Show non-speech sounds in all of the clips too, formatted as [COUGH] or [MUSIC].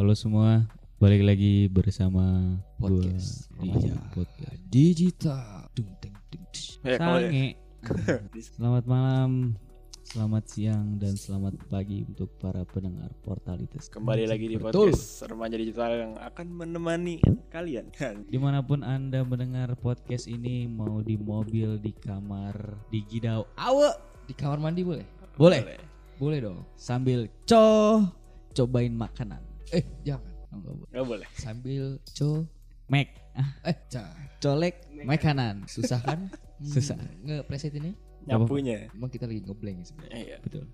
Halo semua, balik lagi bersama Podcast gua di podcast. digital dung dung kalau Sange. [LAUGHS] Selamat malam, selamat siang dan selamat pagi untuk para pendengar Portalitas. kembali lagi di Betul. podcast remaja digital yang akan menemani kalian. [LAUGHS] Di mana pun anda mendengar podcast ini, mau di mobil, di kamar, di gidau, awe, di kamar mandi boleh boleh. boleh dong Sambil co, cobain makanan. Eh jangan Oh, nggak boleh. Gak boleh. sambil co Mac, ah, eh jangan colek makanan. susah kan [LAUGHS] Susah. ngepreset ini Nyapunya. emang kita lagi ngeblank sebenarnya Iya. Betul.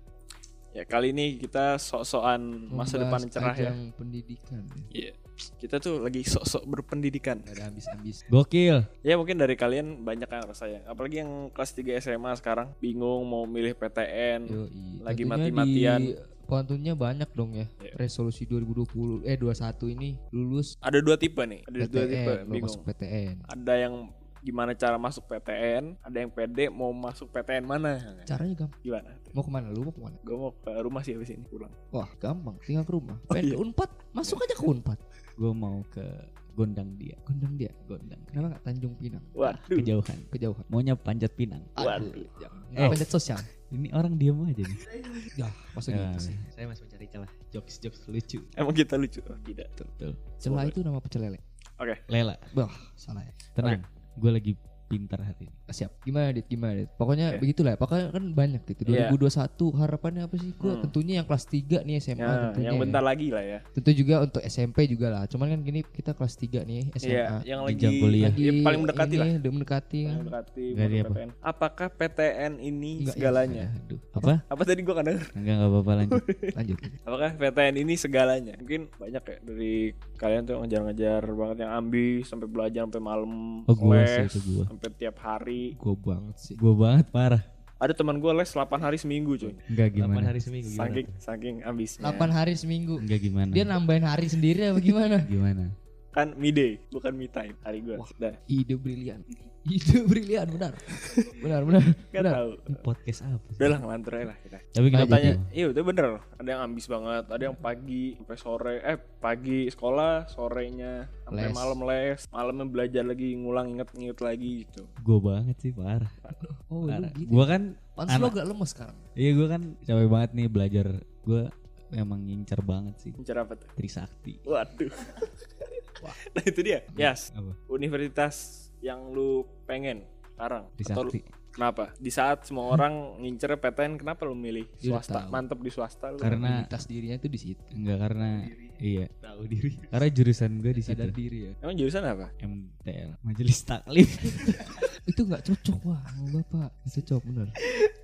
Ya kali ini kita sok-sokan masa depan cerah ya. pendidikan Iya. Kita tuh lagi sok-sok berpendidikan. Gak ada habis-habis Gokil. Ya mungkin dari kalian banyak yang rasanya. Apalagi yang kelas 3 SMA sekarang bingung mau milih PTN. Yoi. Lagi mati-matian. di- Pantunnya banyak dong ya Iya. Resolusi 2020 Eh 21 ini Lulus Ada dua tipe nih. Ada dua tipe PTN bingung. masuk PTN Ada yang gimana cara masuk PTN, ada yang pede mau masuk PTN mana? Caranya gampang Gimana? Mau ke mana lu mau ke mana Gue mau ke rumah sih habis ini pulang. Wah gampang tinggal ke rumah Oh, iya. ke Unpad Masuk aja ke [LAUGHS] Unpad Gue mau ke Gondang dia, Gondang dia Gondang. Kenapa gak Tanjung Pinang Waduh. Kejauhan. Kejauhan Maunya panjat pinang. Waduh. jangan. Eh. Panjat sosial Ini orang diem aja nih. [LAUGHS] Ya masa Ya, gitu sih Saya masih mencari celah jokes-jokes lucu. Emang kita lucu? Oh, tidak. Betul. Celah itu nama pecel lele Oke. Lela, Wah salah ya tenang. Gue lagi pintar hari ini. Siap Gimana Dit Gimana Dit Pokoknya Oke. begitulah ya Pokoknya kan banyak gitu Iya. 2021 harapannya apa sih Gue Hmm. tentunya yang kelas 3 nih SMA Ya, tentunya yang ya. bentar lagi lah ya. Tentu juga untuk SMP juga lah Cuman kan gini kita kelas 3 nih SMA Iya, yang lagi kuliah. Lagi ya, paling mendekati ini, lah. Udah mendekati kan Paling mendekati dia apa? PTN. Apakah PTN ini Enggak, segalanya? ya, aduh. Apa? Apa tadi gua kan denger? Enggak enggak apa-apa lanjut. [LAUGHS] Lanjut Apakah PTN ini segalanya? Mungkin banyak ya dari kalian tuh ngejar-ngejar banget yang ambis sampai belajar sampai malam Oh, les sampai tiap hari. Gue banget sih Gue banget parah. Ada teman gua les 8 hari seminggu, cuy. Enggak gimana? seminggu Saking saking ambisnya. 8 hari seminggu Enggak gimana? Dia nambahin hari sendiri apa gimana Gimana? Kan me day, bukan me time hari gua. Dah, Ide brilian Ide brilian benar Benar benar [LAUGHS] enggak Benar. tahu. Podcast apa? sih? Udah lah ngelantur aja lah kita. Tapi kenapa Katanya, tuh? iya udah bener. Ada yang ambis banget, ada yang pagi sampai sore, eh pagi sekolah, sorenya sampai Les. malam les, malamnya belajar lagi, ngulang inget-inget lagi gitu. Gue banget sih parah. Oh lu parah. gitu Gue kan Pantes lo agak lemes sekarang Iya gue kan capek banget nih belajar. Gue memang ngincer banget sih. Bicara apa tuh? Trisakti. Waduh. [LAUGHS] nah itu dia. Yas, Apa? universitas yang lu pengen sekarang. Atau lu- kenapa? Di saat semua orang ngincer PTN, kenapa lu milih swasta? tahu. Mantep di swasta lu. Karena Identitas dirinya tuh di situ enggak karena iya. tahu diri Karena jurusan gue di situ. diri ya Emang jurusan apa? MTL Majelis Taklim. [LAUGHS] itu nggak cocok wah sama bapak nggak cocok bener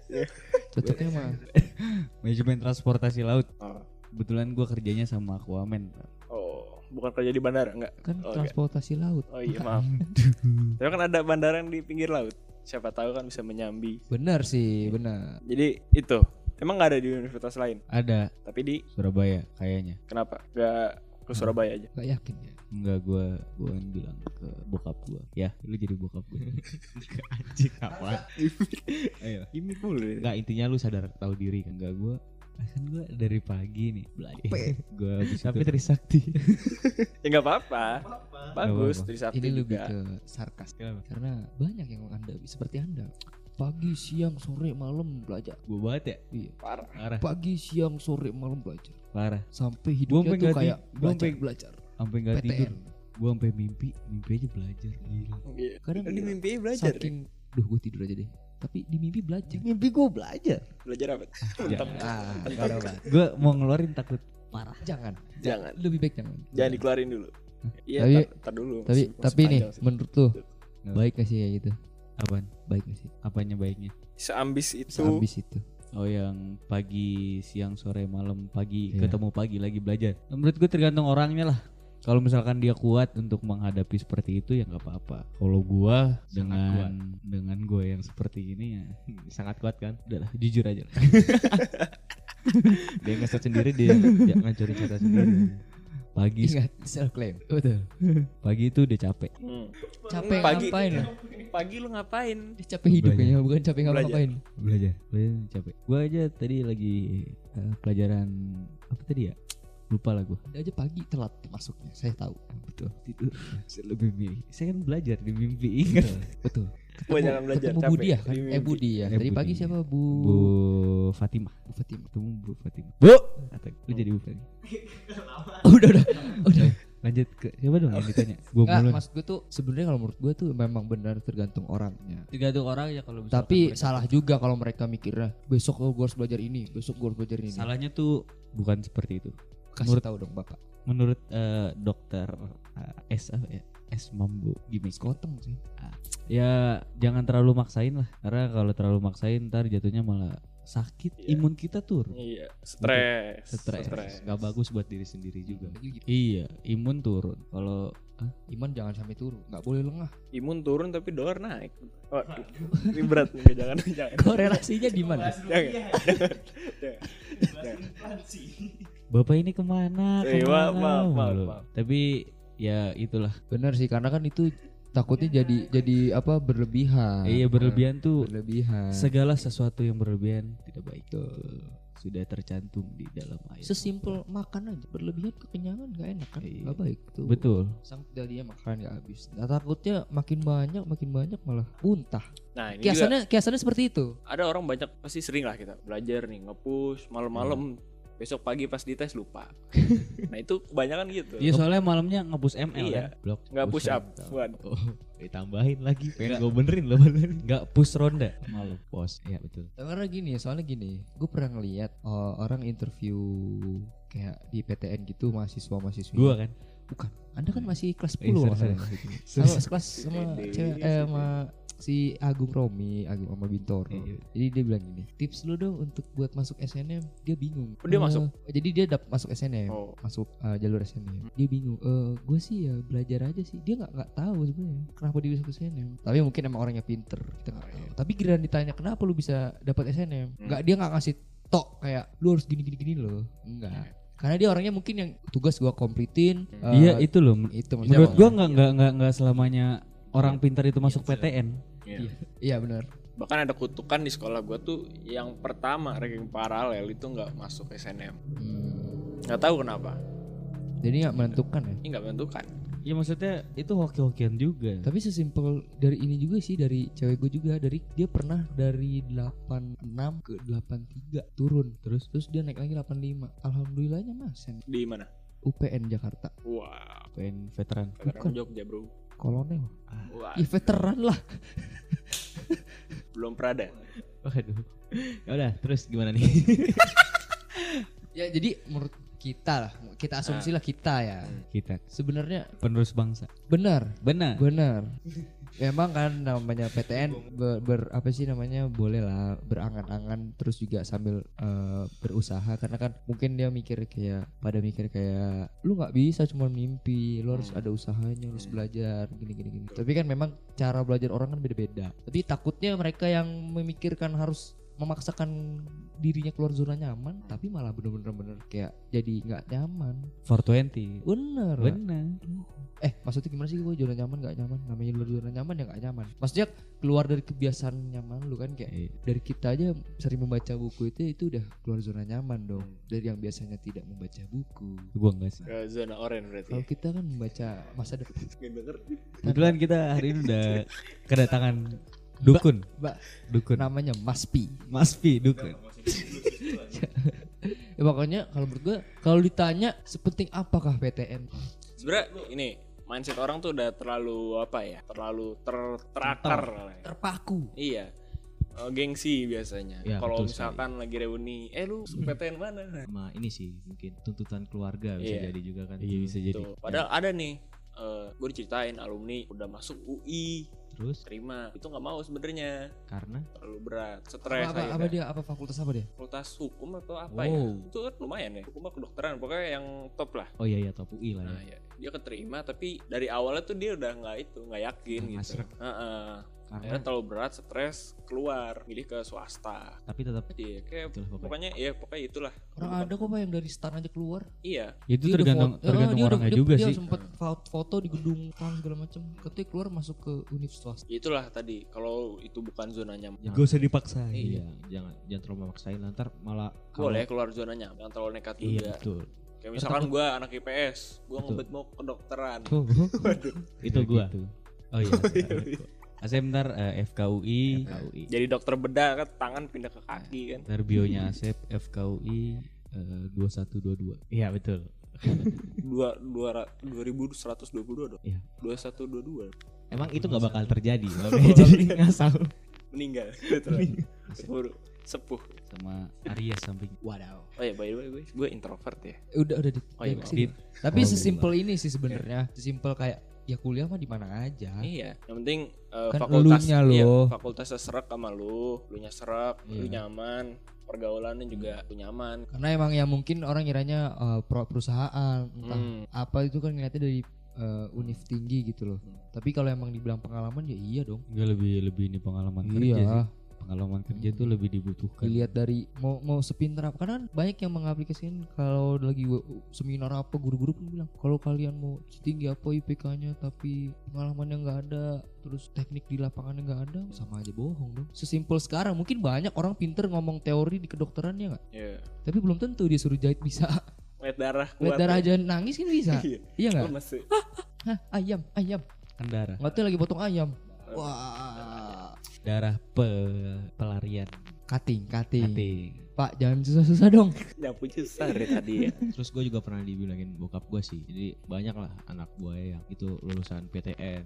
Iya. cocoknya mah [LAUGHS] Manajemen transportasi laut. Oh. Kebetulan gue kerjanya sama Aquaman. Bukan kerja di bandara enggak? kan Oh, transportasi laut Oh iya maaf. [LAUGHS] Tapi kan ada bandara yang di pinggir laut. Siapa tahu kan bisa menyambi. bener sih bener Jadi itu. Emang nggak ada di universitas lain. Ada Tapi di Surabaya kayaknya. kenapa? Gak ke Surabaya aja. nggak yakin ya Enggak gue gue bilang ke bokap gue. Ya, lu jadi bokap gue. [LAUGHS] Anjing apa? [LAUGHS] Ayo. Gimik mulu. ini. Enggak intinya lu sadar tahu diri kan enggak gue kan gue dari pagi nih. Belajar [LAUGHS] gue habis tapi Trisakti. Ya nggak apa-apa. Bagus apa-apa. Trisakti ini lebih juga. ke sarkas. Kenapa? karena banyak yang anda seperti anda. Pagi siang sore malam belajar. Gue banget ya? Iya. Parah. parah. Pagi siang sore malam belajar. Parah. Sampai Gua hidupnya sampai tuh kayak belajar sampai- belajar. sampai nggak tidur. Gue sampai mimpi mimpi aja belajar gila. Iya. kadang Kan di mimpi belajar. saking duh gue tidur aja deh tapi di mimpi belajar mimpi gue belajar Belajar apa? Ah Entah. kalau nggak. gue mau ngeluarin takut parah jangan Jangan. lebih baik jangan Jangan dikeluarin dulu. Iya, Tapi- tar, tar dulu. tapi masih- tapi masih nih sih. menurut tuh Nggak. baik gak sih kayak gitu apaan baik gak sih apanya baiknya seambis itu sehabis itu Oh yang pagi, siang, sore, malam, pagi Iya. ketemu pagi lagi belajar. Menurut gue tergantung orangnya lah. Kalau misalkan dia kuat untuk menghadapi seperti itu ya nggak apa-apa. Kalau gua dengan dengan gue yang seperti ini ya sangat kuat kan. Udah lah, jujur aja. lah. [LAUGHS] dia ngeset sendiri dia dia ngancurin cerita sendiri Pagi ingat self claim betul pagi itu udah capek. Hmm. capek Pagi. ngapain ya Pagi lu ngapain? Dia capek hidup Belajar. kayaknya bukan capek Belajar. ngapa-ngapain Belajar, belajar capek. Gua aja tadi lagi eh, pelajaran apa tadi ya? Lupa lah gue aja pagi telat masuknya, saya tahu. betul tidur saya lebih milih saya kan belajar di mimpi ingat Betul. Gua jangan belajar, ketemu capek. Budi ya kan? Eh mimpi. Budi ya. Eh, Budi. pagi siapa Bu? Bu Fatimah Bu Fatimah. ketemu Bu Fatimah Bu kata lu jadi Bu Fatimah [LAUGHS] udah udah. Udah. lanjut ke siapa dong yang ditanya [LAUGHS] gue mulu maksud gue tuh sebenarnya kalau menurut gue tuh memang benar tergantung orangnya. tergantung orang ya kalau Tapi salah juga kalau mereka mikirnya besok gue harus belajar ini, besok gue harus belajar ini. salahnya tuh bukan seperti itu Kasih menurut- tahu dong bapak. menurut eh, dokter eh, S apa ya S Mambu Gimik Sekoteng sih. ya jangan terlalu maksain lah karena kalau terlalu maksain ntar jatuhnya malah sakit Iya. imun kita turun Iya, stres. stres nggak bagus buat diri sendiri juga Jadi gitu. iya imun turun kalau ah, Iman jangan sampai turun, nggak boleh lengah. Imun turun tapi dolar naik. Waduh, ini berat nih, jangan jangan. Korelasinya di mana? Jangan. jangan. Bapak ini ke mana Eh, ke mana maaf, maaf, maaf, mulu. maaf. tapi ya itulah Benar sih karena kan itu takutnya jadi jadi apa berlebihan. iya berlebihan tuh Berlebihan. segala sesuatu yang berlebihan tidak baik Betul. sudah tercantum di dalam ayat Sesimpel makan aja berlebihan kekenyangan nggak enak kan? Iya. Nggak baik tuh. betul Sang dia makan nggak habis. Nah, takutnya makin banyak makin banyak malah muntah. Nah, ini juga Kiasannya kiasannya seperti itu. ada orang banyak pasti sering lah kita belajar nih nge-push malam-malam besok pagi pas dites lupa. [LAUGHS] nah, itu kebanyakan gitu. Iya soalnya malamnya ngebus ML Iya. kan blok Nggak push up. Waduh. oh, ditambahin lagi pengen gue benerin loh benerin nggak push ronda malu pos iya betul Karena gini, soalnya gini, gue pernah ngeliat uh, orang interview kayak di PTN gitu mahasiswa mahasiswi. gua kan bukan. Anda kan masih kelas 10 Eh, sorry, masalah. kelas sama Pede. cewek eh, sama si Agung Romi, Agung sama Bintoro. Iya. Jadi dia bilang gini, tips lu dong untuk buat masuk SNM. Dia bingung. Oh, dia Eh, masuk? Jadi dia dap masuk SNM, Oh. masuk uh, jalur SNM. Dia bingung. Eh, gue sih ya belajar aja sih. Dia nggak nggak tahu sebenarnya kenapa dia bisa masuk SNM. Tapi mungkin emang orangnya pinter. Kita nggak tahu. Tapi giliran ditanya kenapa lu bisa dapat SNM, Hmm. nggak dia nggak ngasih tok kayak lu harus gini gini gini loh. Enggak. Karena dia orangnya mungkin yang tugas gua komplitin. eh, iya itu loh itu maksudnya menurut gua nggak nggak nggak nggak selamanya orang pintar itu masuk PTN Iya. Iya benar. Bahkan ada kutukan di sekolah gua tuh yang pertama ranking paralel itu nggak masuk SNM. Hmm. Nggak tahu kenapa. Jadi nggak menentukan ya. Ini nggak menentukan. ya maksudnya itu hoki-hokian juga Tapi sesimpel dari ini juga sih dari cewek gue juga dari dia pernah dari 86 ke 83 turun terus terus dia naik lagi 85. Alhamdulillahnya mas Di mana? UPN Jakarta Wah, pengen veteran veteran Jogja bro. Kolonel. Wah, Ya veteran lah. belum Prada. waduh ya udah terus gimana nih [LAUGHS] Ya jadi menurut kita lah, kita asumsilah kita ya. kita Sebenarnya penerus bangsa benar, benar benar. Memang kan namanya PTN ber, ber- apa sih namanya boleh lah berangan-angan terus juga sambil eh, berusaha karena kan mungkin dia mikir kayak pada mikir kayak lu nggak bisa cuma mimpi lu harus Hmm. ada usahanya harus Hmm. belajar gini gini gini tapi kan memang cara belajar orang kan beda-beda tapi takutnya mereka yang memikirkan harus memaksakan dirinya keluar zona nyaman tapi malah bener-bener bener kayak jadi nggak nyaman. 420 bener. Benar eh maksudnya gimana sih gue zona nyaman gak nyaman? Namanya luar zona nyaman ya gak nyaman. Maksudnya keluar dari kebiasaan nyaman lu kan kayak Iya. dari kita aja sering membaca buku itu itu udah keluar zona nyaman dong. Dari yang biasanya tidak membaca buku. Gua enggak sih. Ke zona oranye berarti. kalau kita kan membaca masa depan. Nggak kebetulan kita hari ini udah kedatangan dukun mbak dukun namanya Mas Pi Mas Pi dukun [LAUGHS] ya, pokoknya kalau menurut gue kalau ditanya sepenting apakah PTN Sebenarnya ini mindset orang tuh udah terlalu apa ya? Terlalu ter terakar. ya. terpaku Iya. Eh, gengsi biasanya. Ya, Kalau misalkan lagi reuni, eh lu PTN mana? sama ini sih mungkin tuntutan keluarga bisa Iya. jadi juga kan iya bisa jadi Tuh. Padahal ada nih, eh gue diceritain alumni udah masuk UI, terus terima. Itu nggak mau sebenarnya, karena terlalu berat, stres apa, apa, apa dia apa fakultas apa dia Fakultas hukum atau apa ya? Wow. Itu kan lumayan ya. Hukum apa kedokteran, pokoknya yang top lah. oh iya iya top UI lah Nah, ya ya, dia keterima tapi dari awalnya tuh dia udah nggak itu, nggak yakin Nggak gitu. ngasrek. Heeh. Karena Akhirnya terlalu berat, stres, keluar, milih ke swasta. tapi tetap Iya, kayak itulah pokoknya pokoknya ya pokoknya itulah. orang ada kok pak yang dari stan aja keluar Iya, itu Dia tergantung foto- tergantung dia orangnya dia- juga dia sih sempet foto, foto di gedung kan segala macam katanya keluar masuk ke univ swasta itulah tadi. Kalau itu bukan zona nyaman, gak usah dipaksain iya jangan jangan terlalu memaksain ntar malah kalau- boleh keluar zona nyaman, jangan terlalu nekat iya juga. betul Kayak misalkan gue anak IPS, gue ngebet mau kedokteran. Oh, [LAUGHS] Waduh. Itu gua. gitu. Oh iya. [LAUGHS] Asep ntar eh, FKUI, Jadi dokter bedah kan tangan pindah ke kaki kan. ntar bionya Asep FKUI eh, 2122. Iya betul. Dua dua dua ribu seratus dua puluh dua dong. Iya. Dua satu dua dua. Emang itu nggak bakal terjadi, [LAUGHS] jadi ngasal. Meninggal. Betul. Sepuh. Sepuh. Sama Aries samping. Wadaw. Oh ya by the way gue gue introvert ya. Udah udah dit. Oh iya, Ya. Dit. Tapi Oh, sesimpel ini sih sebenarnya. Sesimpel kayak ya kuliah mah di mana aja. Iya, yang penting eh, Kan fakultas elunya iya, lo. fakultasnya serak sama lu, lu nya serak, lu Iya. nyaman, pergaulannya juga lu nyaman. Karena emang ya mungkin orang kiranya uh, pro- perusahaan entah Hmm. apa itu kan ngeliatnya dari uh, univ tinggi gitu loh. Hmm. Tapi kalau emang dibilang pengalaman ya iya dong. Enggak lebih lebih ini pengalaman kerja sih. Pengalaman kerja tuh lebih dibutuhkan. Dilihat dari mau mau sepintar apa karena kan banyak yang mengaplikasikan kalau lagi seminar apa guru-guru pun bilang kalau kalian mau tinggi apa IPK-nya tapi pengalamannya nggak ada terus teknik di lapangannya nggak ada sama aja bohong dong. Sesimpel sekarang mungkin banyak orang pinter ngomong teori di kedokterannya nggak Iya. tapi belum tentu dia suruh jahit bisa. [LAUGHS] Lihat darah Lihat kuat darah ya. aja nangis kan bisa. [LAUGHS] Iya. iya nggak? masih Hah, ayam, ayam. Kendara. Nggak tahu lagi potong ayam. Wah. Darah pe pelarian. Cutting, cutting. Hati. Pak, jangan susah-susah dong. nyapu susah dari tadi ya. [LAUGHS] Terus gue juga pernah dibilangin bokap gue sih. Jadi banyak lah anak gue yang itu lulusan PTN.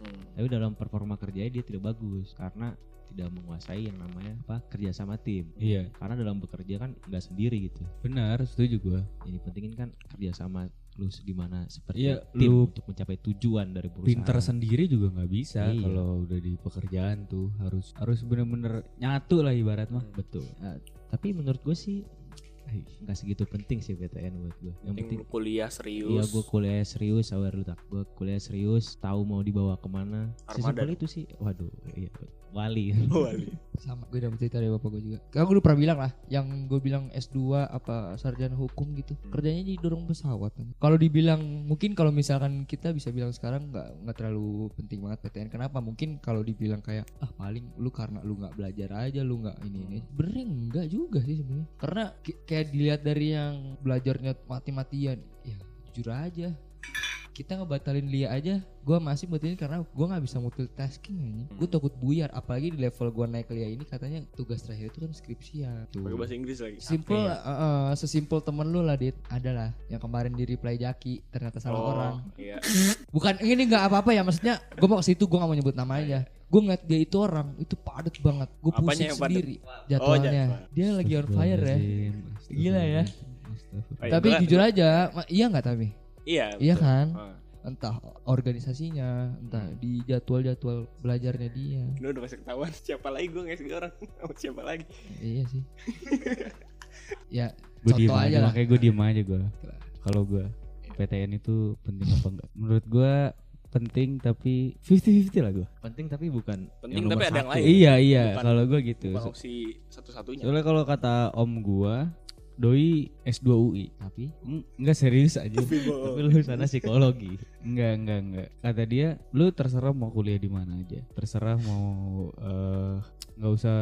Hmm. Tapi dalam performa kerjanya dia tidak bagus karena tidak menguasai yang namanya apa kerja sama tim. Iya, Karena dalam bekerja kan nggak sendiri gitu. benar, setuju gua. Jadi pentingin kan kerja sama lu gimana seperti Iya, tim lu untuk mencapai tujuan dari perusahaan. Pinter sendiri juga nggak bisa Iya. kalau udah di pekerjaan tuh harus harus bener-bener nyatu lah ibarat mah. Betul. Nah, tapi menurut gue sih nggak segitu penting sih PTN buat gue. Yang Penting penting kuliah serius. Iya gue kuliah serius aware lu tak gue kuliah serius tahu mau dibawa ke mana Armada. sesimpel itu sih waduh iya wali Oh, [LAUGHS] wali. Sama, gue dapet cerita dari bapak gue juga. Karena gue udah pernah bilang lah, yang gue bilang S2 apa sarjana hukum gitu, kerjanya jadi dorong pesawat. kan. Kalau dibilang mungkin kalau misalkan kita bisa bilang sekarang nggak nggak terlalu penting banget PTN. Kenapa? Mungkin kalau dibilang kayak ah paling lu karena lu nggak belajar aja, lu nggak ini ini. Sebenarnya enggak juga sih sebenarnya. Karena ki- kayak dilihat dari yang belajarnya mati-matian, ya jujur aja. Kita ngebatalin Lia aja. Gue masih batalin karena gue nggak bisa multitasking ini gue takut buyar. Apalagi di level gue naik Lia ini katanya tugas terakhir itu kan skripsian. Pakai bahasa Inggris lagi. simple ya? eh, eh, sesimpel temen lu lah dit. Adalah yang kemarin di reply Jaki ternyata salah oh, orang. Iya. bukan ini nggak apa-apa ya maksudnya gue mau ke situ gue nggak mau nyebut namanya gue ngeliat dia itu orang itu padet banget gue pusing padet? sendiri Oh, jadwalnya jadwal. dia lagi on fire ya Gila ya. Oh, iya, tapi jujur aja iya nggak tapi Iya. iya betul. kan Ah. entah organisasinya, entah di jadwal-jadwal belajarnya dia. Lu udah pasti ketahuan siapa lagi gue ngasih orang siapa lagi. Iya sih. [LAUGHS] ya, Gue diem aja lah. makanya gue diem aja gue. Kalau gue PTN itu penting apa enggak? Menurut gue penting tapi 50-50 lah gue. penting tapi bukan Penting yang tapi nomor ada yang satu. lain. Iya iya, kalau gue gitu. Bukan opsi satu-satunya. Soalnya kalau kata om gue, doi S2 UI. tapi Eng- Enggak serius aja. Tapi lu sana psikologi. Enggak, enggak, enggak. Kata dia, lu terserah mau kuliah di mana aja. Terserah mau eh nggak usah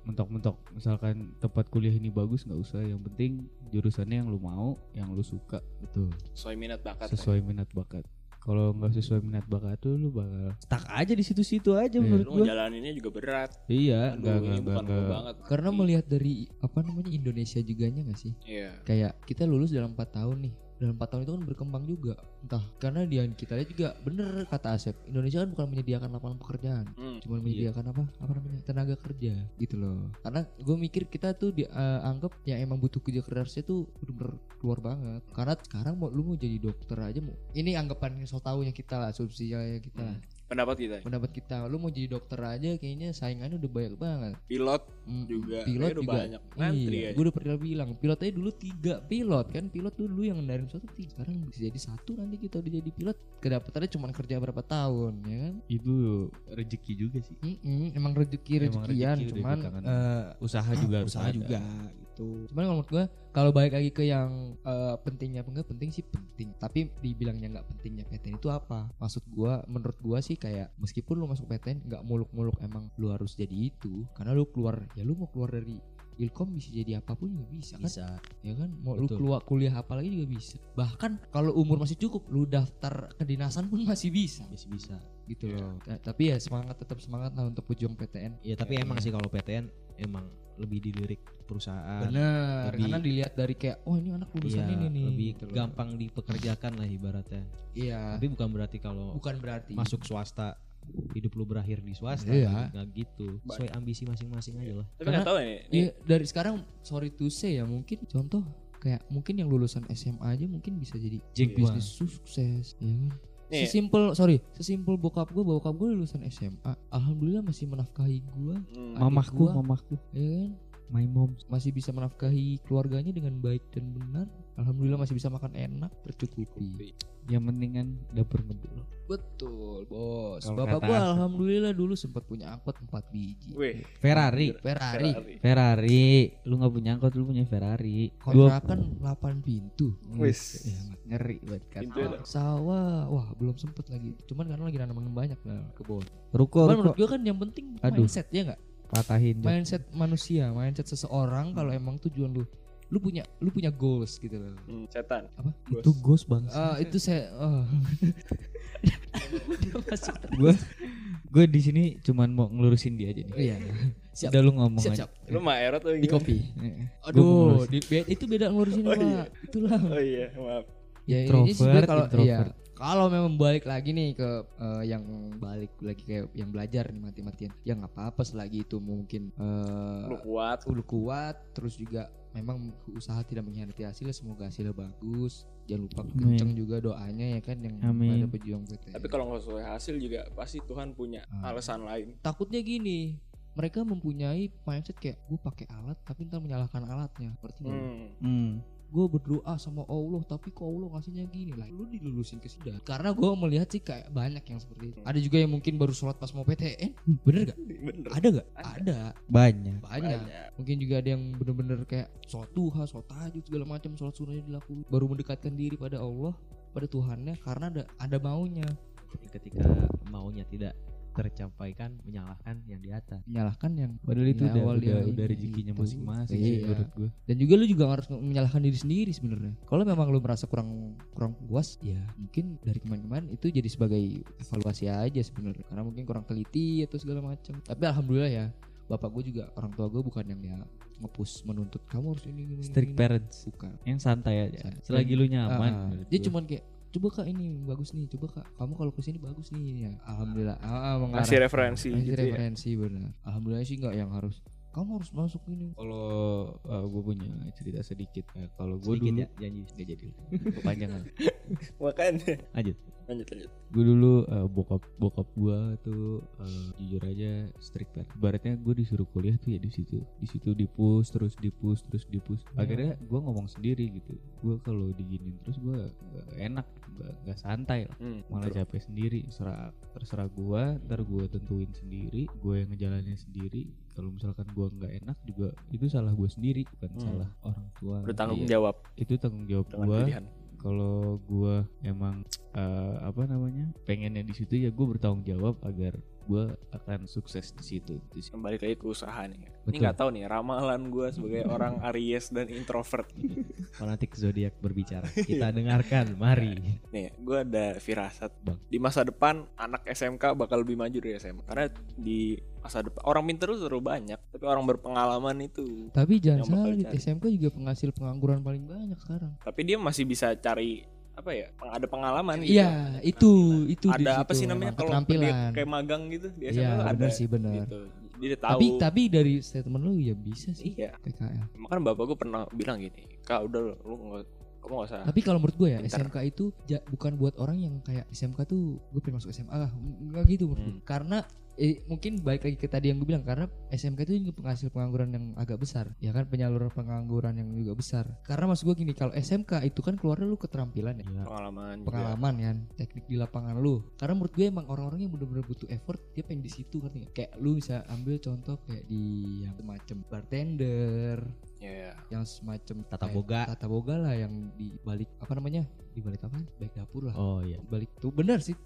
mentok-mentok misalkan tempat kuliah ini bagus nggak usah yang penting jurusannya yang lu mau yang lu suka betul Sesuai minat bakat. sesuai minat bakat kalau nggak sesuai minat bakat tuh lu bakal stuck aja di situ-situ aja Iya. menurut Lu gua ngejalaninnya juga berat. iya enggak ini enggak banget. Karena melihat dari apa namanya Indonesia juga nya gak sih? Iya. Kayak kita lulus dalam 4 tahun nih. Dalam 4 tahun itu kan berkembang juga. Entah karena dia kita lihat juga bener kata Asep, Indonesia kan bukan menyediakan lapangan pekerjaan. Hmm. cuma menyediakan apa apa namanya tenaga kerja gitu loh karena gue mikir kita tuh dianggap yang emang butuh kerja kerasnya tuh bener-bener keluar banget karena sekarang mau lu mau jadi dokter aja mau ini anggapan yang so tau yang kita lah subsidinya kita lah. Pendapat kita. pendapat kita. Lu mau jadi dokter aja kayaknya saingannya udah banyak banget. Pilot Mm, juga. pilot udah juga. banyak. Ngantri iya, aja. gue udah pernah bilang pilot aja dulu tiga. Pilot kan pilot tuh dulu yang ngendarin satu tiga. Sekarang bisa jadi satu nanti kita udah jadi pilot. Kedapatannya cuma kerja berapa tahun ya kan? Itu rezeki juga sih. Emang rezeki Emang rezekian rezeki udah cuman eh, usaha juga harus usaha juga. gitu. Cuman kalau menurut gua kalau balik lagi ke yang eh, pentingnya enggak penting sih penting. Tapi dibilangnya nggak pentingnya PTN itu apa? Maksud gua menurut gua sih kayak meskipun lu masuk PTN nggak muluk-muluk emang lu harus jadi itu karena lu keluar ya lu mau keluar dari ilkom bisa jadi apa pun juga bisa kan Bisa. ya kan mau lu Betul. keluar kuliah apa lagi juga bisa bahkan kalau umur masih cukup lu daftar kedinasan pun masih bisa Bisa bisa. gitu loh Ta- tapi ya semangat tetap semangat lah untuk pejuang PTN Ya tapi emang sih kalau PTN emang lebih dilirik perusahaan. bener lebih- karena dilihat dari kayak oh ini anak lulusan Iya, ini nih lebih gitu loh. gampang dipekerjakan lah ibaratnya. iya Tapi bukan berarti kalau bukan berarti masuk swasta hidup lu berakhir di swasta Iya. nggak gitu sesuai ambisi masing-masing aja lah Tapi Karena- nggak tahu ya, nih. Iya, dari sekarang sorry to say ya mungkin contoh kayak mungkin yang lulusan SMA aja mungkin bisa jadi Ma. bisnis sukses ya kan Nih, sesimpel sorry sesimpel bokap gue bokap gue lulusan SMA alhamdulillah masih menafkahi gue hmm, Mamahku, gua- mamahku. ya kan My mom. masih bisa menafkahi keluarganya dengan baik dan benar alhamdulillah masih bisa makan enak tercukupi Yang penting kan dapur ngebul. betul bos Kalau bapak aku. alhamdulillah dulu sempat punya angkot 4 biji Wih, Ferrari. Ferrari Ferrari. Ferrari. Lu nggak punya angkot, lu punya Ferrari. Gua kontrakan 8 pintu Wis. Ya, ngeri banget kan. Ada. sawah wah belum sempet lagi cuman karena lagi nanam banyak lah kebun Ruko, cuman ruko. menurut gue kan yang penting Aduh. mindset ya nggak Patahin. Mindset manusia mindset seseorang kalau emang tujuan lu lu punya lu punya goals gitu loh Hmm, setan. apa Itu ghost bang. Ah, itu saya oh. Dia [LAUGHS] masuk gue gue di sini cuman mau ngelurusin dia aja nih. iya siap Udah lu ngomong siap aja. siap Lu mah erot tuh di kopi aduh ngelurusin. di, itu beda ngurusin Oh, iya. itulah Oh iya, maaf. ya ini sih sebenarnya Introvert, kalau iya introvert. Kalau memang balik lagi nih ke eh, yang balik lagi kayak yang belajar nih mati-matian ya nggak apa-apa selagi itu mungkin eh Lu kuat. lu kuat terus juga memang usaha tidak mengkhianati hasil semoga hasilnya bagus jangan lupa kenceng juga doanya ya kan yang Amin. pada pejuang PTN Tapi kalau nggak sesuai hasil juga pasti Tuhan punya Ah. alasan lain. takutnya gini mereka mempunyai mindset kayak gue pakai alat tapi ntar menyalahkan alatnya berarti Hmm. Hmm. Gue berdoa sama Allah tapi kok Allah ngasihnya gini? Lah lu dilulusin ke sini karena gue melihat sih kayak banyak yang seperti itu. Ada juga yang mungkin baru sholat pas mau PTN bener gak [LAUGHS] Bener. ada gak Ada. ada. Banyak. banyak. Banyak. mungkin juga ada yang bener-bener kayak sholat duha sholat tahajud segala macam sholat sunnahnya dilakukan baru mendekatkan diri pada Allah pada Tuhannya karena ada ada maunya. Tapi ketika maunya tidak tercampaikan menyalahkan yang di atas menyalahkan yang Padahal itu Ya, udah, awal udah, dia udah ini rezekinya gitu. masing-masing Iya. sih menurut gue. dan juga lu juga harus menyalahkan diri sendiri sebenarnya kalau memang lu merasa kurang kurang puas ya mungkin dari kemarin-kemarin itu jadi sebagai evaluasi aja sebenarnya karena mungkin kurang teliti atau segala macam tapi alhamdulillah ya bapak gue juga orang tua gue bukan yang ya ngepush menuntut kamu harus ini gini, Strict gini." parents. bukan Yang santai aja. Santai. Selagi lu nyaman. Ah, menurut dia gua. cuman kayak coba kak ini bagus nih coba kak kamu kalau ke sini bagus nih ya alhamdulillah ah, ah, mengarah. Ngasih referensi Ngasih gitu ya. referensi benar alhamdulillah sih nggak yang harus kamu harus masuk ini Kalau gue punya cerita sedikit. Eh, kalau gue sedikit dulu ya janji nggak jadi. Kepanjangan. [LAUGHS] Makanya. Lanjut. Lanjut lanjut. gue dulu eh, bokap bokap gue tuh eh, jujur aja strict banget. Ibaratnya gue disuruh kuliah tuh ya di situ, di situ dipus terus dipus terus dipus. Akhirnya gue ngomong sendiri gitu. Gue kalau diginin terus gue gak enak, gak, gak santai lah. Hmm, Malah betul. capek sendiri. Terserah terserah gue, ntar gue tentuin sendiri. Gue yang ngejalanin sendiri. Kalau misalkan gue nggak enak juga itu salah gue sendiri, bukan Hmm. salah orang tua. bertanggung Iya, jawab Itu tanggung jawab gue kalau gua emang eh, apa namanya pengennya di situ ya gue bertanggung jawab agar gua akan sukses di situ Di situ. Kembali lagi ke usaha nih. Ini Betul. nggak tahu nih ramalan gue sebagai [LAUGHS] orang Aries dan introvert. fanatik zodiak berbicara [LAUGHS] kita dengarkan mari Nih, gue ada firasat Bang. Di masa depan anak SMK bakal lebih maju dari SMA Karena di masa depan orang pintar tuh terlalu banyak Tapi orang berpengalaman itu Tapi jangan salah, dicari. SMK juga penghasil pengangguran paling banyak sekarang. Tapi dia masih bisa cari apa ya peng- ada pengalaman gitu Iya, itu itu di ada apa sih namanya kalau dia kayak magang gitu di SMA Iya, ada benar sih benar. gitu dia tahu Tapi tapi dari statement lu ya bisa sih iya PKL. makanya bapak gue pernah bilang gini kak udah lu nggak kamu gak usah Tapi kalau menurut gue ya Pintar. SMK itu ja- bukan buat orang yang kayak SMK tuh gue pengen masuk SMA lah enggak gitu menurut gue. Hmm. Karena eh, mungkin baik lagi ke tadi yang gue bilang karena SMK itu juga penghasil pengangguran yang agak besar ya kan? Penyaluran pengangguran yang juga besar. Karena maksud gue gini kalau SMK itu kan keluarnya lu keterampilan ya? Pengalaman juga. pengalaman kan? Teknik di lapangan lu. Karena menurut gue emang orang-orang yang bener-bener butuh effort dia pengen di situ kan kayak lu bisa ambil contoh kayak di yang semacam bartender Iya. yang semacam Tata boga. tata boga lah yang di balik apa namanya di balik apa baik dapur lah oh iya di balik tuh bener sih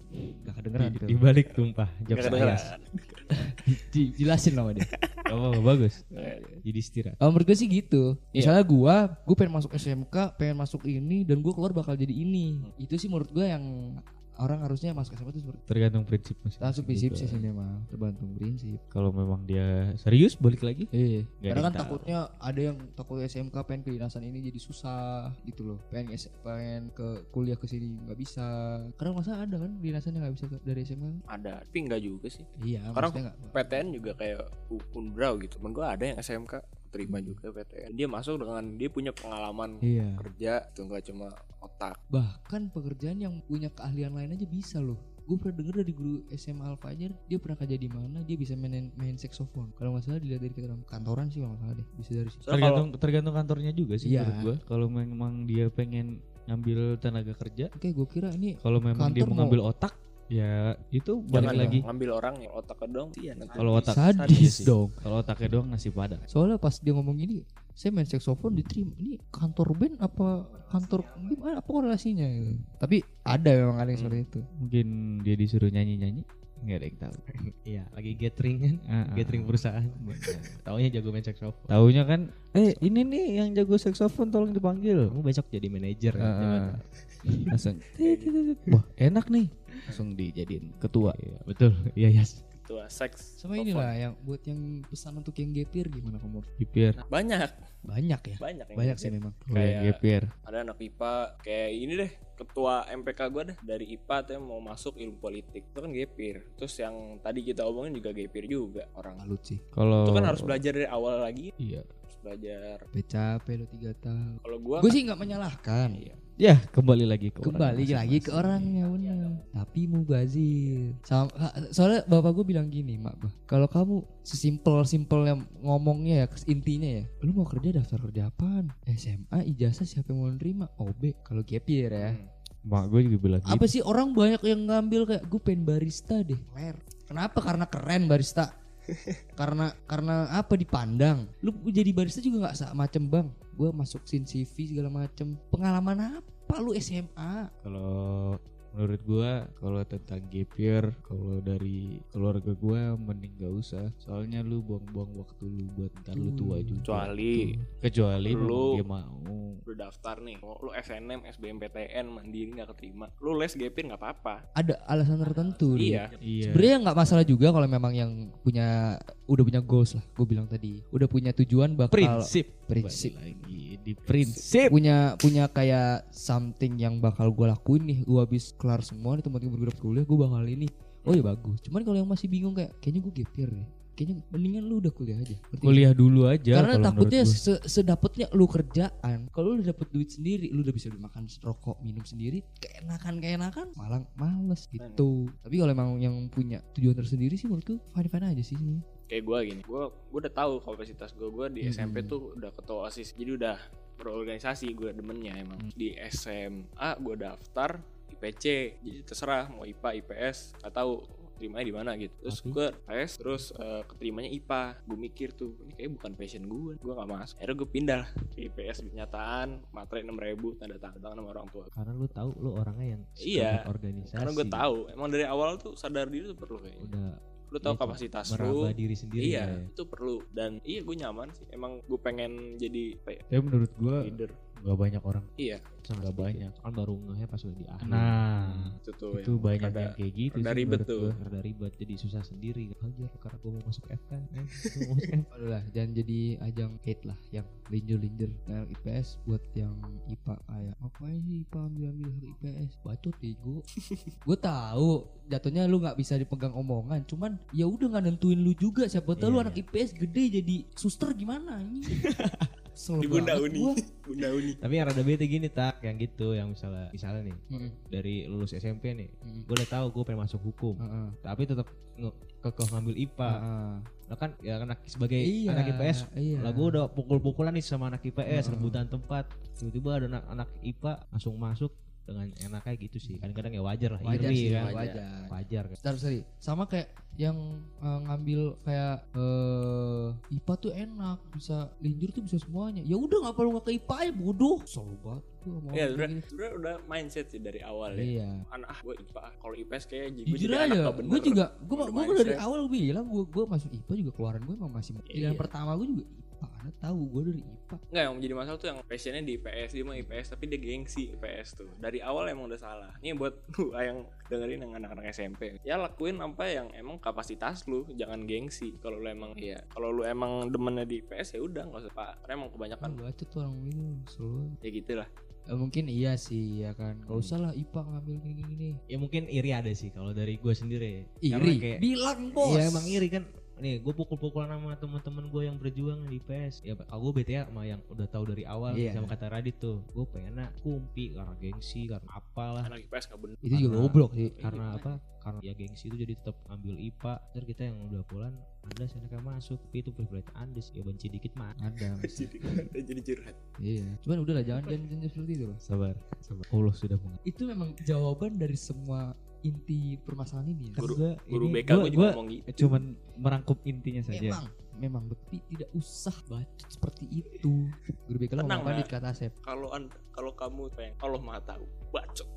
gak kedengeran di, tuh di balik tumpah ayas [LAUGHS] Di- jelasin sama dia [LAUGHS] Oh bagus. Eh, Jadi istirahat. Oh, menurut gue sih gitu. Iya. Misalnya gua, gue pengen masuk SMK, pengen masuk ini dan gue keluar bakal jadi ini. Itu sih menurut gue yang orang harusnya masuk SMK itu seperti Tergantung prinsip masing langsung prinsip sih sih memang tergantung prinsip. Kalau memang dia serius balik lagi. Iya. Nggak Karena kan tahu. takutnya ada yang takut SMK pengen kedinasan ini jadi susah gitu loh. Pengen S- pengen ke kuliah ke sini nggak bisa. Karena masa ada kan kedinasan yang nggak bisa ke- dari SMK? ada tapi enggak juga sih Iya, Karena nggak. PTN juga kayak Unbrau gitu temen gue ada yang SMK terima juga PTN dia masuk dengan dia punya pengalaman Iya. kerja itu enggak cuma otak Bahkan pekerjaan yang punya keahlian lain aja bisa loh. Gue pernah denger dari guru SMA Al Fajar, dia pernah kerja di mana, dia bisa main main saxophone. Kalau nggak salah dilihat dari keterangan kantoran sih kalau nggak salah deh, bisa dari situ. Soalnya kalau Tergantung tergantung kantornya juga sih Iya. menurut gua. Kalau memang dia pengen ngambil tenaga kerja, Oke, gue kira ini kalau memang dia mau ngambil otak, ya itu balik jangan lagi. ngambil orang yang otaknya dong iya nanti Kalau otak sadis iya sih. dong. Kalau otaknya doang nasi padang. Soalnya pas dia ngomong gini, saya main saxophone diterima. Ini kantor band apa kantor gimana apa korelasinya? gitu. Tapi ada memang ada yang seperti itu. Mungkin dia disuruh nyanyi-nyanyi, nggak ada yang tahu. [LAUGHS] Iya, lagi gathering kan, Ah, ah. gathering perusahaan. Taunya jago main saxophone. Taunya kan, eh ini nih yang jago saxophone tolong dipanggil. Kamu besok jadi manajer kan? ah. Jangan. Langsung, [LAUGHS] wah enak nih. Langsung dijadiin ketua. Iya, betul. Iya yes. ketua seks Sama inilah yang buat yang pesan untuk yang gapir gimana kamu? Gipir. Nah, banyak Banyak ya. banyak yang Banyak sih memang. Kayak Kayak- gapir. ada anak IPA kayak ini deh ketua MPK gue deh dari IPA tuh yang mau masuk ilmu politik itu kan gapir terus yang tadi kita omongin juga gapir juga orang Salut sih. Kalau itu kan harus belajar dari awal lagi Iya. Harus belajar Capek lo tiga tahun. kalau gue Gue sih nggak menyalahkan. Iya. Ya kembali lagi ke orang Kembali lagi ke orangnya benar. Tapi mubazir. Sama, soalnya bapak gue bilang gini, mak bah. Kalau kamu sesimpel simpel yang ngomongnya ya intinya ya, lu mau kerja daftar kerja apaan? SMA ijazah siapa yang mau nerima? OB kalau gap year ya. Hmm. Mak gue juga bilang gitu. Apa sih orang banyak yang ngambil kayak gue pengen barista deh. Ler. Kenapa? Karena keren barista. Karena karena apa dipandang. Lu jadi barista juga nggak sama macem bang. Gue masuk sin CV segala macem. Pengalaman apa lu SMA? Kalau menurut gua kalau tentang gap year kalau dari keluarga gua mending gak usah soalnya lu buang-buang waktu lu buat ntar lu tua juga kecuali kecuali Lu- mau lu daftar nih mau lu SNM SBMPTN mandiri nggak keterima. Lu les gapir nggak apa-apa. Ada alasan tertentu. nih. iya. Iya. Sebenarnya nggak masalah juga kalau memang yang punya udah punya goals lah. Gue bilang tadi. Udah punya tujuan bakal prinsip. Prinsip. Balik lagi di prinsip. Punya punya kayak something yang bakal gue lakuin nih. Gue habis kelar semua nih tempat bergerak kuliah gue bakal ini. Oh ya bagus. Cuman kalau yang masih bingung kayak kayaknya gue gapir deh kayaknya mendingan lu udah kuliah aja. Kuliah dulu aja karena kalau takutnya se- sedapetnya lu kerjaan. Kalau lu udah dapet duit sendiri lu udah bisa makan rokok minum sendiri keenakan keenakan malah males gitu. Tapi kalau emang yang punya tujuan tersendiri sih menurutku fine fine aja sih sebenarnya. kayak gue gini gue gue udah tahu kapasitas gue gue di Hmm. SMP tuh udah ketua osis jadi udah berorganisasi gue demennya emang. Hmm. di SMA gue daftar IPC jadi terserah mau IPA IPS gak tahu terimanya di mana gitu. Terus Tapi- gue IPS terus eh, keterimanya IPA gue mikir tuh ini kayak bukan passion gue gue gak masuk. Akhirnya gue pindah. Ke IPS kenyataan materai 6000 ribu tanda tangan sama orang tua. Karena lu tahu lu orangnya yang Iya. organisasi. karena gue tahu. Emang dari awal tuh sadar diri tuh perlu kayaknya. Udah lu tahu iya, kapasitas lu. diri sendiri iya ya. itu perlu. Dan iya gue nyaman sih. Emang gue pengen jadi apa ya, menurut gua leader nggak banyak orang iya Sangat nggak banyak Kan baru ngehnya pas udah di akhir. nah itu tuh itu yang banyak rada- yang kayak gitu rada sih ribet tuh. gua. Rada ribet jadi susah sendiri. Ajar karena gue mau masuk FK. Eh, gua mau masuk FK. [LAUGHS] Aduh lah, jangan jadi ajang hate lah yang linjer-linjer nah, IPS buat yang IPA kayak ngapain sih IPA ambil-ambil ke IPS bacot ego [LAUGHS] gue tahu jatuhnya lu nggak bisa dipegang omongan cuman ya udah nggak nentuin lu juga siapa tahu lu Iya. anak IPS gede jadi suster gimana ini [LAUGHS] Kesel di bunda uni gua. bunda uni Tapi yang rada bete gini tak, yang gitu, yang misalnya misalnya nih Mm-mm, dari lulus SMP nih, mm-mm. gue udah tahu gue pengen masuk hukum, Heeh, tapi tetap nge- kekeh ngambil IPA. heeh. Nah kan ya anak sebagai Iya, anak IPS, iya. lah gue udah pukul-pukulan nih sama anak IPS, Heeh. rebutan tempat. Tiba-tiba ada anak, anak IPA langsung masuk dengan enaknya gitu sih kadang-kadang ya wajar lah wajar iri sih kan wajar. wajar wajar kan Bentar, sorry. Sama kayak yang eh, ngambil kayak eh IPA tuh enak, bisa linjur tuh bisa semuanya. Ya udah nggak perlu nggak ke IPA ya bodoh. Selalu banget Iya, kayak sebenernya gini. sebenernya udah mindset sih dari awal ya. Iya. Anak ah, gue IPA. Kalau IPS kayak gue Jujur jadi anak aja, bener. gue juga, gue Udah gue dari awal gue bilang gue gue masuk IPA juga keluaran gue emang masih pilihan iya. pertama gue juga IPA karena tahu gue dari IPA. Enggak yang menjadi masalah tuh yang passionnya di IPS dia mah IPS tapi dia gengsi IPS tuh. Dari awal emang udah salah. Ini buat [LAUGHS] lu yang dengerin yang anak-anak SMP ya lakuin apa yang emang kapasitas lu jangan gengsi. Kalau lu emang ya kalau lu emang demennya di IPS ya udah nggak usah pak. Karena emang kebanyakan Kan baca tuh orang itu selalu. ya gitulah. Eh, mungkin iya sih ya kan. Gak usah lah IPA ngambil gini-gini. ya mungkin iri ada sih kalau dari gue sendiri. Iri, kayak bilang bos. Iya emang iri kan nih gue pukul-pukulan sama teman-teman gue yang berjuang di PS ya kalau gue bete ya sama yang udah tahu dari awal Iya. sama kata Radit tuh gue pengen kumpi karena gengsi karena apalah anak IPS nggak bener Itu juga goblok sih. karena apa karena ya gengsi itu jadi tetap ambil IPA terus kita yang udah pulang anda enaknya masuk tapi itu privilege andes ya benci dikit mah Ada. [LAUGHS] jadi jadi curhat Iya. Cuman udah lah jangan jangan, jangan seperti itu loh. Sabar, sabar. Allah sudah mengerti. Itu memang jawaban dari semua inti permasalahan ini. Ya. Guru- gua guru ini- BK gua- gue juga gua ngomong gitu cuman merangkup intinya saja. Memang, memang tapi tidak usah bacot seperti itu. Guru BK lo Tenang, ngomong di kata Asep? kalau an- kalau kamu pengen Allah maha tahu bacot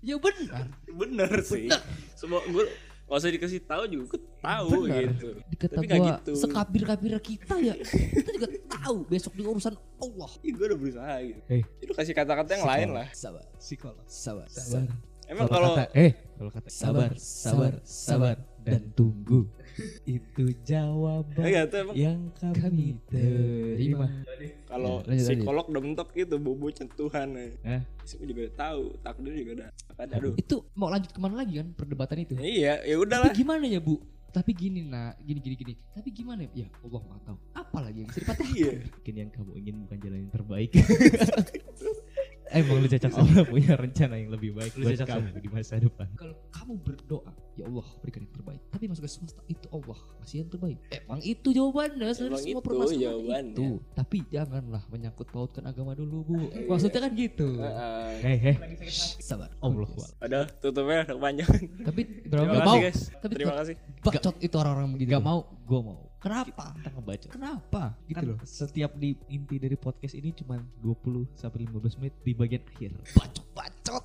Ya benar. bener sih semua gue gak usah dikasih tahu juga gue tahu Benar. gitu Dikata Tapi nggak gua gitu. sekabir-kabir kita ya. kita juga tahu besok di urusan Allah. Ih, gue udah berusaha gitu. Eh. Itu kasih kata-kata yang lain lah. Sabar, Psikolog. sabar, Sabar. Emang kalau kata, eh kalau kata Sabar, sabar, sabar, sabar dan tunggu. [LAUGHS] Itu jawaban tuh emang yang kami terima. kalau Ya, psikolog udah mentok gitu bobo sentuhan. Eh? Semua juga tahu, takdir juga. Ada aduh. Itu mau lanjut ke mana lagi kan perdebatan itu? Ya, iya, ya Tapi udahlah. gimana ya bu? Tapi gini nak, gini gini gini. Tapi gimana ya? Ya Allah nggak tahu. Apa lagi yang bisa dipatahin? Iya. mungkin yang kamu ingin bukan jalan yang terbaik [LAUGHS] [LAUGHS] Emang lu cocok sama Allah punya rencana yang lebih baik Lu buat cocok kamu di masa depan Kalau kamu berdoa, ya Allah berikan yang terbaik. Tapi masuk ke swasta itu Allah kasih yang terbaik. Emang itu jawabannya Emang semua itu permasalahan jawabannya. itu. Tapi janganlah menyangkut pautkan agama dulu bu. Maksudnya kan gitu. Heeh. Hei hei Sabar. Allah Ada tutupnya udah kepanjangan. Tapi berapa Terima nggak kasih mau? guys. Tapi Terima kasih. bacot itu orang-orang begitu. Gak mau, gua mau Kenapa? Kita ngebaca Kenapa? Gitu kan loh. setiap di inti dari podcast ini cuma 20 sampai 15 menit di bagian akhir. Bacot.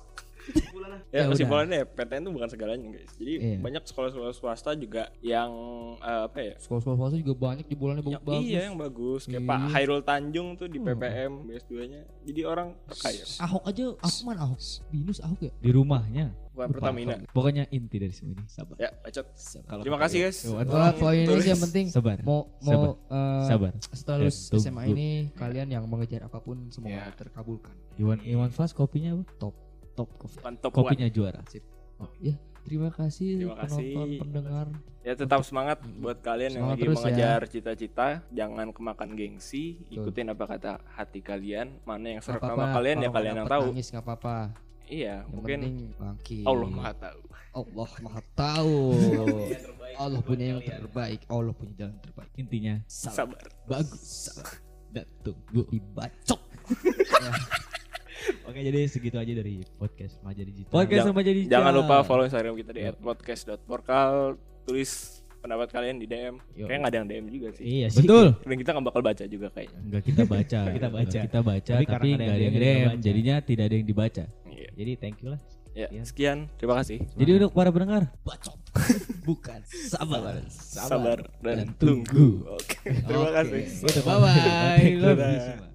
Ya, Ya kesimpulannya ya, PTN itu bukan segalanya guys. Jadi Iya. banyak sekolah-sekolah swasta juga yang eh, apa ya? Sekolah-sekolah swasta juga banyak jebolannya Yang, bagus-bagus. iya yang bagus. Kayak Iya. Pak Hairul Tanjung tuh di. PPM BS2-nya. Jadi orang terkaya. Ahok aja, Ahok mana Ahok? Binus Ahok ya? Di rumahnya. Bukan. Pertamina. Pokoknya inti dari semua ini sabar. Ya, bacot. Kalau Terima kasih guys. Wah, poin ini yang penting Sabar. mau Sabar. mau Sabar. setelah Dan lulus. SMA ini kalian yang mengejar apa pun semoga Ya. terkabulkan. Iwan Iwan Fast kopinya apa? Top. Top kopi. Mantap Kopinya juara. Ya, terima kasih Terima penonton, kasih. pendengar. Ya tetap semangat buat kalian yang Semangat lagi terus ya. mengejar cita-cita, jangan kemakan gengsi, Betul. ikutin apa kata hati kalian, mana yang apa-apa, sama kalian ya kalau kalian yang tahu. Nangis nggak apa-apa. Iya, Yang mungkin penting bangkit. Allah Maha tahu. Allah Maha tahu. Allah punya yang terbaik. Allah punya jalan terbaik. Intinya Sabar. bagus. Sabar. Dan tunggu. Dibacok. oke jadi segitu aja dari podcast remaja digital Podcast sama jadi Jangan lupa follow Instagram kita di @podcast.porkal, tulis pendapat kalian di DM. Yo. Kayaknya nggak ada yang DM juga sih. iya sih Betul. Dan kita nggak bakal baca juga kayaknya. Enggak kita baca. Kita baca. Kita baca Tapi tapi, karena enggak ada yang DM. Jadinya tidak ada yang dibaca. Jadi thank you lah Ya, Sekian. sekian. Terima kasih. Jadi untuk para pendengar, Bacok. [LAUGHS] bukan sabar. Sabar dan dan tunggu. tunggu. Oke. Terima Oke. kasih. Bye bye. Love you semua.